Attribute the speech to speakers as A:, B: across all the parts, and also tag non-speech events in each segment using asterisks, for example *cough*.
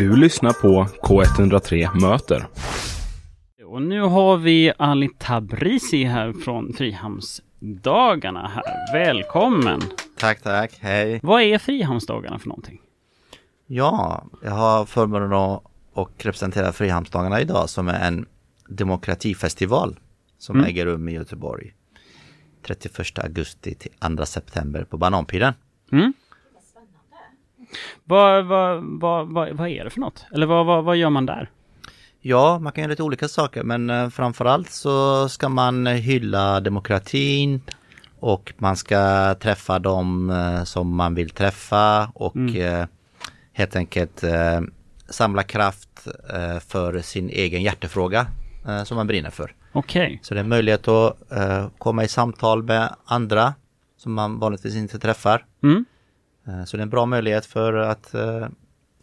A: Du lyssnar på K103 Möter.
B: Och nu har vi Ali Tabrizi här från Frihamnsdagarna här. Välkommen!
C: Tack, tack. Hej.
B: Vad är Frihamnsdagarna för någonting?
C: Ja, jag har förmånen att och representera Frihamnsdagarna idag som är en demokratifestival som
B: Mm.
C: äger rum i Göteborg. 31 augusti till 2 september på Bananpiren.
B: Mm? Vad, vad, vad, vad, vad är det för något? Eller vad, vad, vad gör man där?
C: Ja, man kan göra lite olika saker men eh, framförallt så ska man hylla demokratin och man ska träffa dem eh, som man vill träffa och eh, helt enkelt samla kraft för sin egen hjärtefråga som man brinner för.
B: Okej.
C: Så det är möjlighet att komma i samtal med andra som man vanligtvis inte träffar.
B: Mm?
C: Eh, så det är en bra möjlighet för att eh,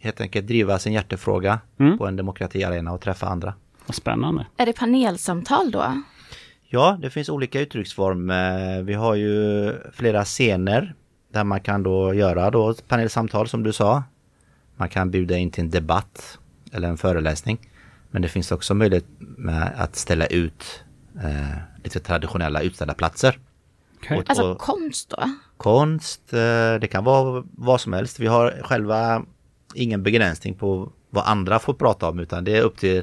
C: helt enkelt driva sin hjärtefråga
B: Mm.
C: på en demokratiarena och träffa andra.
B: Vad spännande.
D: Är det panelsamtal då?
C: Ja, det finns olika uttrycksformer. Vi har ju flera scener där man kan då göra då ett panelsamtal som du sa. Man kan bjuda in till en debatt eller en föreläsning. Men det finns också möjlighet med att ställa ut eh, lite traditionella utställda
B: Okej.
C: Och-
D: Alltså
C: och-
D: konst då?
C: konst, eh, det kan vara vad som helst. Vi har själva ingen begränsning på vad andra får prata om utan det är upp till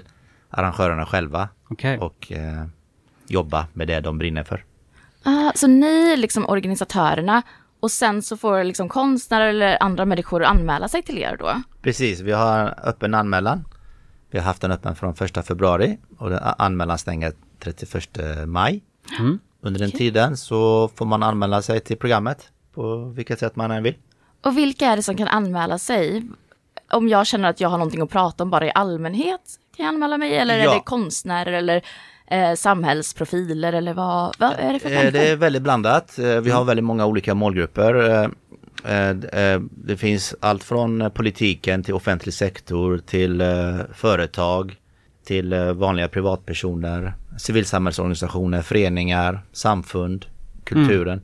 C: arrangörerna själva
B: Okej.
C: och eh, jobba med det de brinner för.
D: Ah, så ni är liksom organisatörerna och sen så får liksom konstnärer eller andra människor anmäla sig till er då?
C: Precis, vi har en öppen anmälan. Vi har haft den öppen från 1 februari och anmälan stänger 31 maj.
B: Mm.
C: Under den tiden så får man anmäla sig till programmet på vilket sätt man än vill.
D: Och vilka är det som kan anmäla sig? Om jag känner att jag har någonting att prata om bara i allmänhet, kan jag anmäla mig? Eller är
C: Ja.
D: det konstnärer eller eh, samhällsprofiler eller vad, vad är det för
C: Eh, Det
D: människor?
C: är väldigt blandat. Eh, Vi har väldigt många olika målgrupper. Eh, Det finns allt från politiken till offentlig sektor till företag till vanliga privatpersoner, civilsamhällsorganisationer, föreningar, samfund, kulturen.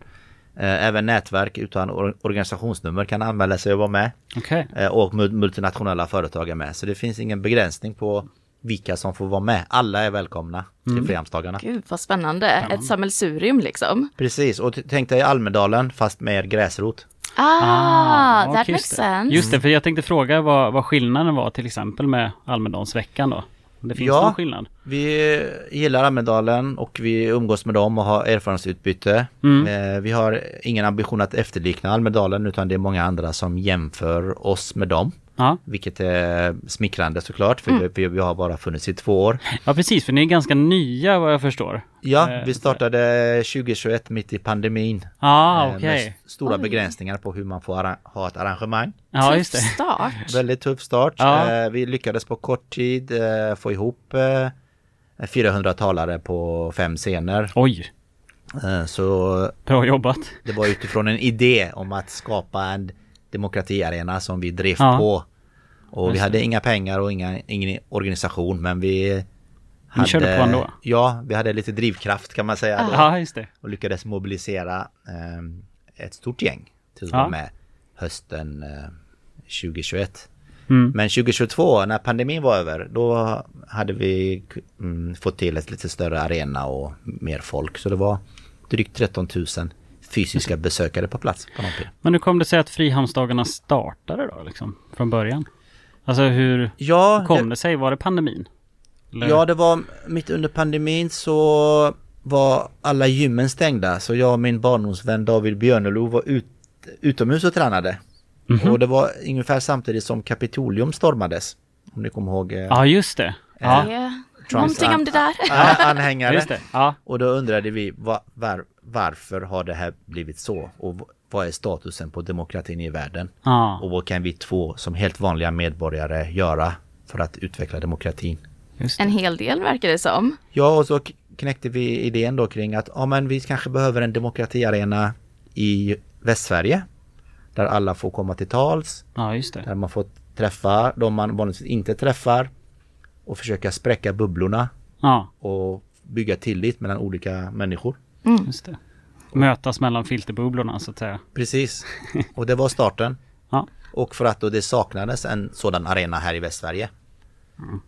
C: Eh, Även nätverk utan or- organisationsnummer kan anmäla sig och vara med.
B: Okej.
C: Eh, Och mul- multinationella företag är med. Så det finns ingen begränsning på vilka som får vara med. Alla är välkomna till Frihamnsdagarna.
D: Gud vad spännande, ett sammelsurium liksom.
C: Precis, och tänk dig Almedalen fast mer gräsrot.
D: Ah, that
B: och
D: makes
B: just det.
D: sense.
B: Just det, för jag tänkte fråga vad, vad skillnaden var till exempel med Almedalsveckan då? Det finns
C: Ja.
B: någon skillnad?
C: Vi gillar Almedalen och vi umgås med dem och har erfarenhetsutbyte.
B: Mm.
C: Eh, vi har ingen ambition att efterlikna Almedalen utan det är många andra som jämför oss med dem.
B: Ja.
C: Vilket är smickrande såklart för vi, vi har bara funnits i två år.
B: ja, precis, för ni är ganska nya vad jag förstår.
C: Ja,
B: Eh,
C: vi startade 2021 mitt i pandemin.
B: Ah,
C: eh,
B: okej.
C: Med stora begränsningar på hur man får ha ett arrangemang.
B: Ja, just
D: Tuff
B: det.
D: start.
C: Väldigt tuff start.
B: Ja.
C: Eh, vi lyckades på kort tid få ihop eh, 400 talare på fem scener.
B: Oj,
C: så
B: bra jobbat.
C: det var utifrån en idé om att skapa en demokratiarena som vi drev
B: Ja.
C: på. Och vi hade inga pengar och inga, ingen organisation men vi hade,
B: körde på ändå?
C: Ja, vi hade lite drivkraft kan man säga.
B: Ja, just det.
C: och lyckades mobilisera eh, ett stort gäng till att vara med hösten eh, 2021.
B: Mm.
C: Men 2022 när pandemin var över då hade vi mm, fått till ett lite större arena och mer folk. Så det var drygt 13 000 fysiska besökare på plats på.
B: Men hur kom det sig att Frihamnsdagarna startade då, liksom, från början? Alltså hur
C: Ja,
B: kom
C: det,
B: det sig? Var det pandemin? Eller?
C: ja, det var mitt under pandemin så var alla gymmen stängda. Så jag och min barndomsvän David Björnelo var ut, utomhus och tränade.
B: Mhm.
C: Och det var ungefär samtidigt som Kapitolium stormades. Om ni kommer ihåg. Eh,
B: Ja, just det. Ja,
D: är
C: Trumps
D: någonting om det där.
C: an- anhängare.
B: just det. Ja,
C: Och då undrade vi va- var, varför har det här blivit så? Och vad är statusen på demokratin i världen?
B: ja.
C: Och vad kan vi två som helt vanliga medborgare göra för att utveckla demokratin?
B: just det.
D: En hel del verkar det som.
C: Ja, och så knäckte vi idén då kring att ja, men vi kanske behöver en demokratiarena i Västsverige. Där alla får komma till tals,
B: Ja, just det.
C: där man får träffa de man vanligtvis inte träffar och försöka spräcka bubblorna
B: Ja,
C: och bygga tillit mellan olika människor.
B: just det. Mötas mellan filterbubblorna så att säga.
C: Precis. Och det var starten. *laughs*
B: Ja.
C: Och för att då det saknades en sådan arena här i Västsverige.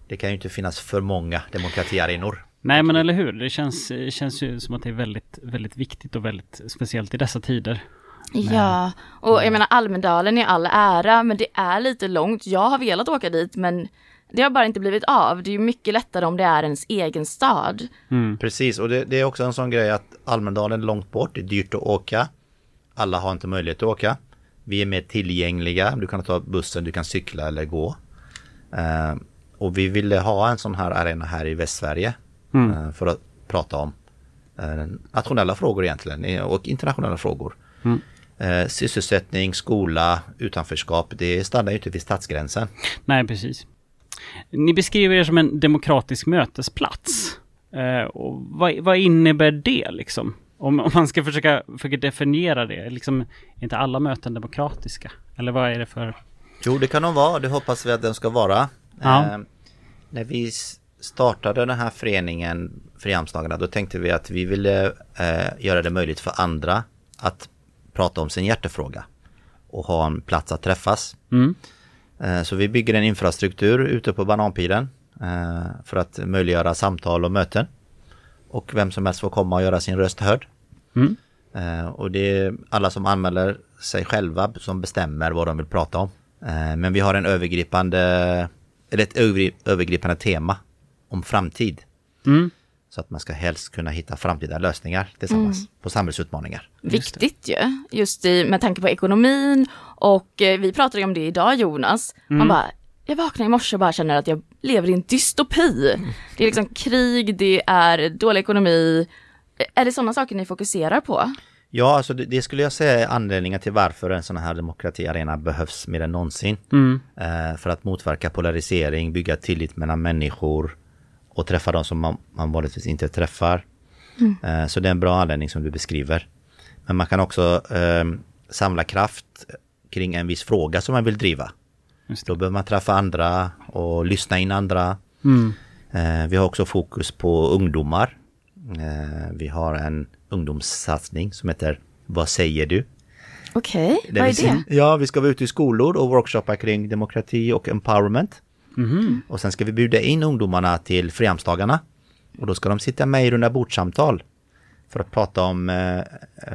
C: Det kan ju inte finnas för många demokratiarenor.
B: Nej men eller hur, det känns, det känns ju som att det är väldigt, väldigt viktigt och väldigt speciellt i dessa tider.
D: Ja, och jag menar Almedalen är all ära, men det är lite långt. Jag har velat åka dit, men det har bara inte blivit av. Det är ju mycket lättare om det är ens egen stad.
C: Precis, och det, det är också en sån grej att Almedalen är långt bort, det är dyrt att åka. Alla har inte möjlighet att åka. Vi är mer tillgängliga, du kan ta bussen, du kan cykla eller gå. Eh, och vi ville ha en sån här arena här i Västsverige eh, för att prata om eh, nationella frågor egentligen och internationella frågor. Eh, sysselsättning, skola, utanförskap, det stannar ju inte vid stadsgränsen.
B: Nej, precis. Ni beskriver er som en demokratisk mötesplats. Eh, och vad, vad innebär det liksom? Om, om man ska försöka, försöka definiera det, liksom, är inte alla möten demokratiska? Eller vad är det för...
C: Jo, det kan de vara. Det hoppas vi att den ska vara.
B: Ja.
C: Eh, när vi startade den här föreningen Frihamnsdagarna, då tänkte vi att vi ville eh, göra det möjligt för andra att prata om sin hjärtefråga och ha en plats att träffas.
B: Mm.
C: Eh, så vi bygger en infrastruktur ute på Bananpilen eh, för att möjliggöra samtal och möten. Och vem som helst får komma och göra sin röst hörd.
B: Mm.
C: Eh, och det är alla som anmäler sig själva som bestämmer vad de vill prata om. Men vi har en övergripande, eller ett övergri- övergripande tema om framtid.
B: Mm.
C: Så att man ska helst kunna hitta framtida lösningar tillsammans på samhällsutmaningar.
D: Viktigt ju, just i, med tanke på ekonomin och eh, vi pratade om det idag Jonas. Man bara, jag vaknar i morse och bara känner att jag lever i en dystopi. Det är liksom krig, det är dålig ekonomi. Är det sådana saker ni fokuserar på?
C: Ja, alltså det, det skulle jag säga är anledningen till varför en sån här demokratiarena behövs mer än någonsin.
B: Mm.
C: Eh, för att motverka polarisering, bygga tillit mellan människor och träffa de som man, man vanligtvis inte träffar. Eh, så det är en bra anledning som du beskriver. Men man kan också eh, samla kraft kring en viss fråga som man vill driva.
B: Just
C: Då behöver man träffa andra och lyssna in andra.
B: Mm.
C: Eh, vi har också fokus på ungdomar. Eh, vi har en ungdomssatsning som heter Vad säger du?
D: Okej,
C: Där
D: vad
C: vi
D: är det?
C: Ja, vi ska vara ute i skolor och workshoppa kring demokrati och empowerment.
B: Mhm.
C: Och sen ska vi bjuda in ungdomarna till Frihamnsdagarna. Och då ska de sitta med i runda bordssamtal för att prata om eh,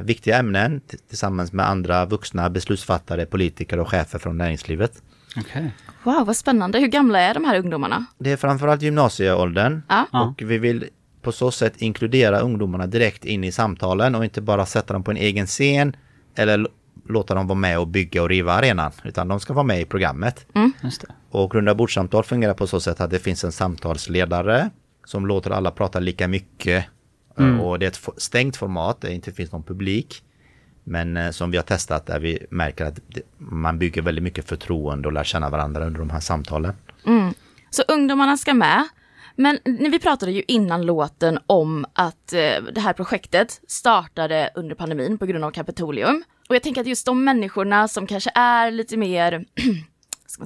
C: viktiga ämnen tillsammans med andra vuxna beslutsfattare, politiker och chefer från näringslivet.
B: Okej.
D: Wow, vad spännande. Hur gamla är de här ungdomarna?
C: Det är framförallt gymnasieåldern
D: Ja.
C: Och vi vill på så sätt inkludera ungdomarna direkt in i samtalen och inte bara sätta dem på en egen scen eller låta dem vara med och bygga och riva arenan, utan de ska vara med i programmet.
B: Just det.
C: Och runda bordssamtal fungerar på så sätt att det finns en samtalsledare som låter alla prata lika mycket. Och det är ett stängt format, där det inte finns någon publik. Men eh, som vi har testat där vi märker att man bygger väldigt mycket förtroende och lär känna varandra under de här samtalen.
D: Så ungdomarna ska med. Men vi pratade ju innan låten om att eh, det här projektet startade under pandemin på grund av Kapitolium. Och jag tänker att just de människorna som kanske är lite mer, *clears throat*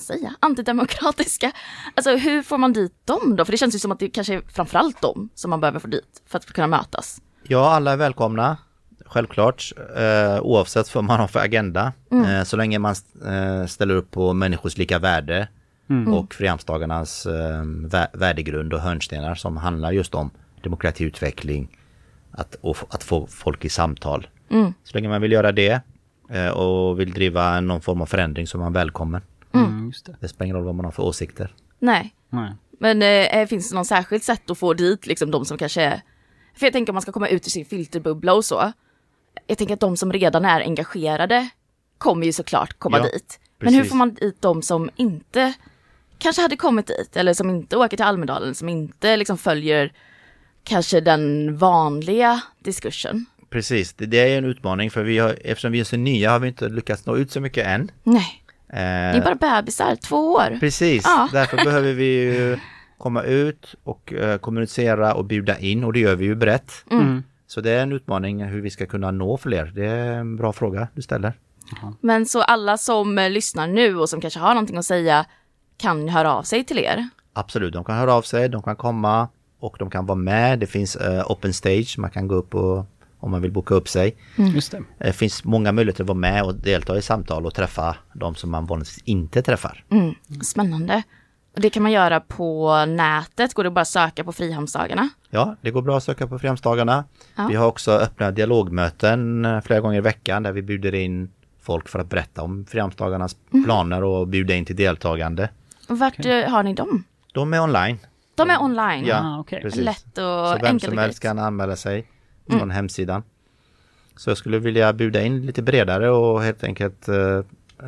D: ska man säga, antidemokratiska. Alltså hur får man dit dem då? För det känns ju som att det kanske är framförallt dem som man behöver få dit för att kunna mötas.
C: Ja, alla är välkomna. Självklart, eh, oavsett vad man har för agenda. Eh, så länge man eh, ställer upp på människors lika värde och Frihamnsdagarnas eh, vä- värdegrund och hörnstenar som handlar just om demokratiutveckling, att, och att få folk i samtal. Så länge man vill göra det eh, och vill driva någon form av förändring så är man välkommen.
B: Mm, just det.
C: Det spelar ingen roll vad man har för åsikter.
D: Nej,
B: Nej.
D: men eh, finns det någon särskilt sätt att få dit liksom de som kanske är... För jag tänker om man ska komma ut ur sin filterbubbla och så. Jag tänker att de som redan är engagerade kommer ju såklart komma
C: Ja,
D: dit. Men hur
C: precis.
D: får man dit de som inte kanske hade kommit dit eller som inte åker till Almedalen, som inte liksom följer kanske den vanliga diskursen?
C: Precis, det, det är en utmaning för vi har, eftersom vi är så nya har vi inte lyckats nå ut så mycket än.
D: Nej,
C: Eh,
D: det är bara bebisar, två år.
C: Precis,
D: Ja.
C: därför *laughs* behöver vi ju komma ut och eh, kommunicera och bjuda in och det gör vi ju brett.
B: Mm.
C: Så det är en utmaning hur vi ska kunna nå fler. Det är en bra fråga du ställer.
D: Men så alla som eh, lyssnar nu och som kanske har någonting att säga kan höra av sig till er.
C: Absolut, de kan höra av sig, de kan komma och de kan vara med. Det finns eh, open stage, man kan gå upp och, om man vill boka upp sig.
B: Just det.
C: Det finns många möjligheter att vara med och delta i samtal och träffa de som man vanligtvis inte träffar.
D: Mm, spännande. Och det kan man göra på nätet, går det bara att söka på Frihamnsdagarna?
C: Ja, det går bra att söka på Frihamnsdagarna.
D: Ja.
C: Vi har också öppna dialogmöten eh, flera gånger i veckan där vi bjuder in folk för att berätta om Frihamnsdagarnas
D: Mhm.
C: planer och bjuda in till deltagande.
D: Och Vart eh, har ni dem?
C: De är online.
D: De är online.
C: Ja,
B: Ah, okej.
C: precis.
D: Lätt och
C: Så vem
D: enkelt
C: som helst kan anmäla sig
D: Mm.
C: från hemsidan. Så jag skulle vilja bjuda in lite bredare och helt enkelt eh,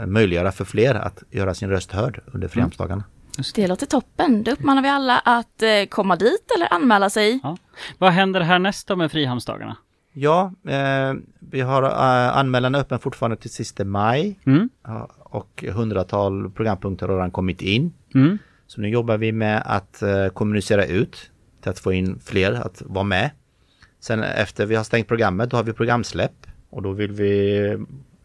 C: möjliggöra för fler att göra sin röst hörd
D: Mm.
C: under Frihamnsdagarna.
D: Det låter toppen. Då uppmanar vi alla att eh, komma dit eller anmäla sig.
B: Ja. Vad händer härnäst då med Frihamnsdagarna?
C: Ja, eh, vi har eh, anmälan öppen fortfarande till sista maj
B: Mm.
C: och hundratal programpunkter har redan kommit in.
B: Mm.
C: Så nu jobbar vi med att eh, kommunicera ut till att få in fler att vara med. Sen efter vi har stängt programmet då har vi programsläpp och då vill vi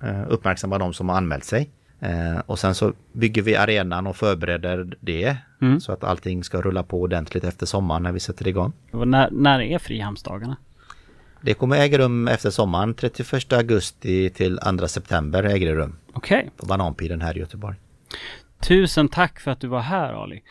C: eh, uppmärksamma de som har anmält sig. Eh, och sen så bygger vi arenan och förbereder det
B: Mm.
C: så att allting ska rulla på ordentligt efter sommaren när vi sätter igång.
B: Och när, när är Frihamnsdagarna?
C: Det kommer äga rum efter sommaren, 31 augusti till 2 september äger det rum
B: Okej.
C: på Bananpiren här i Göteborg.
B: Tusen tack för att du var här Ali.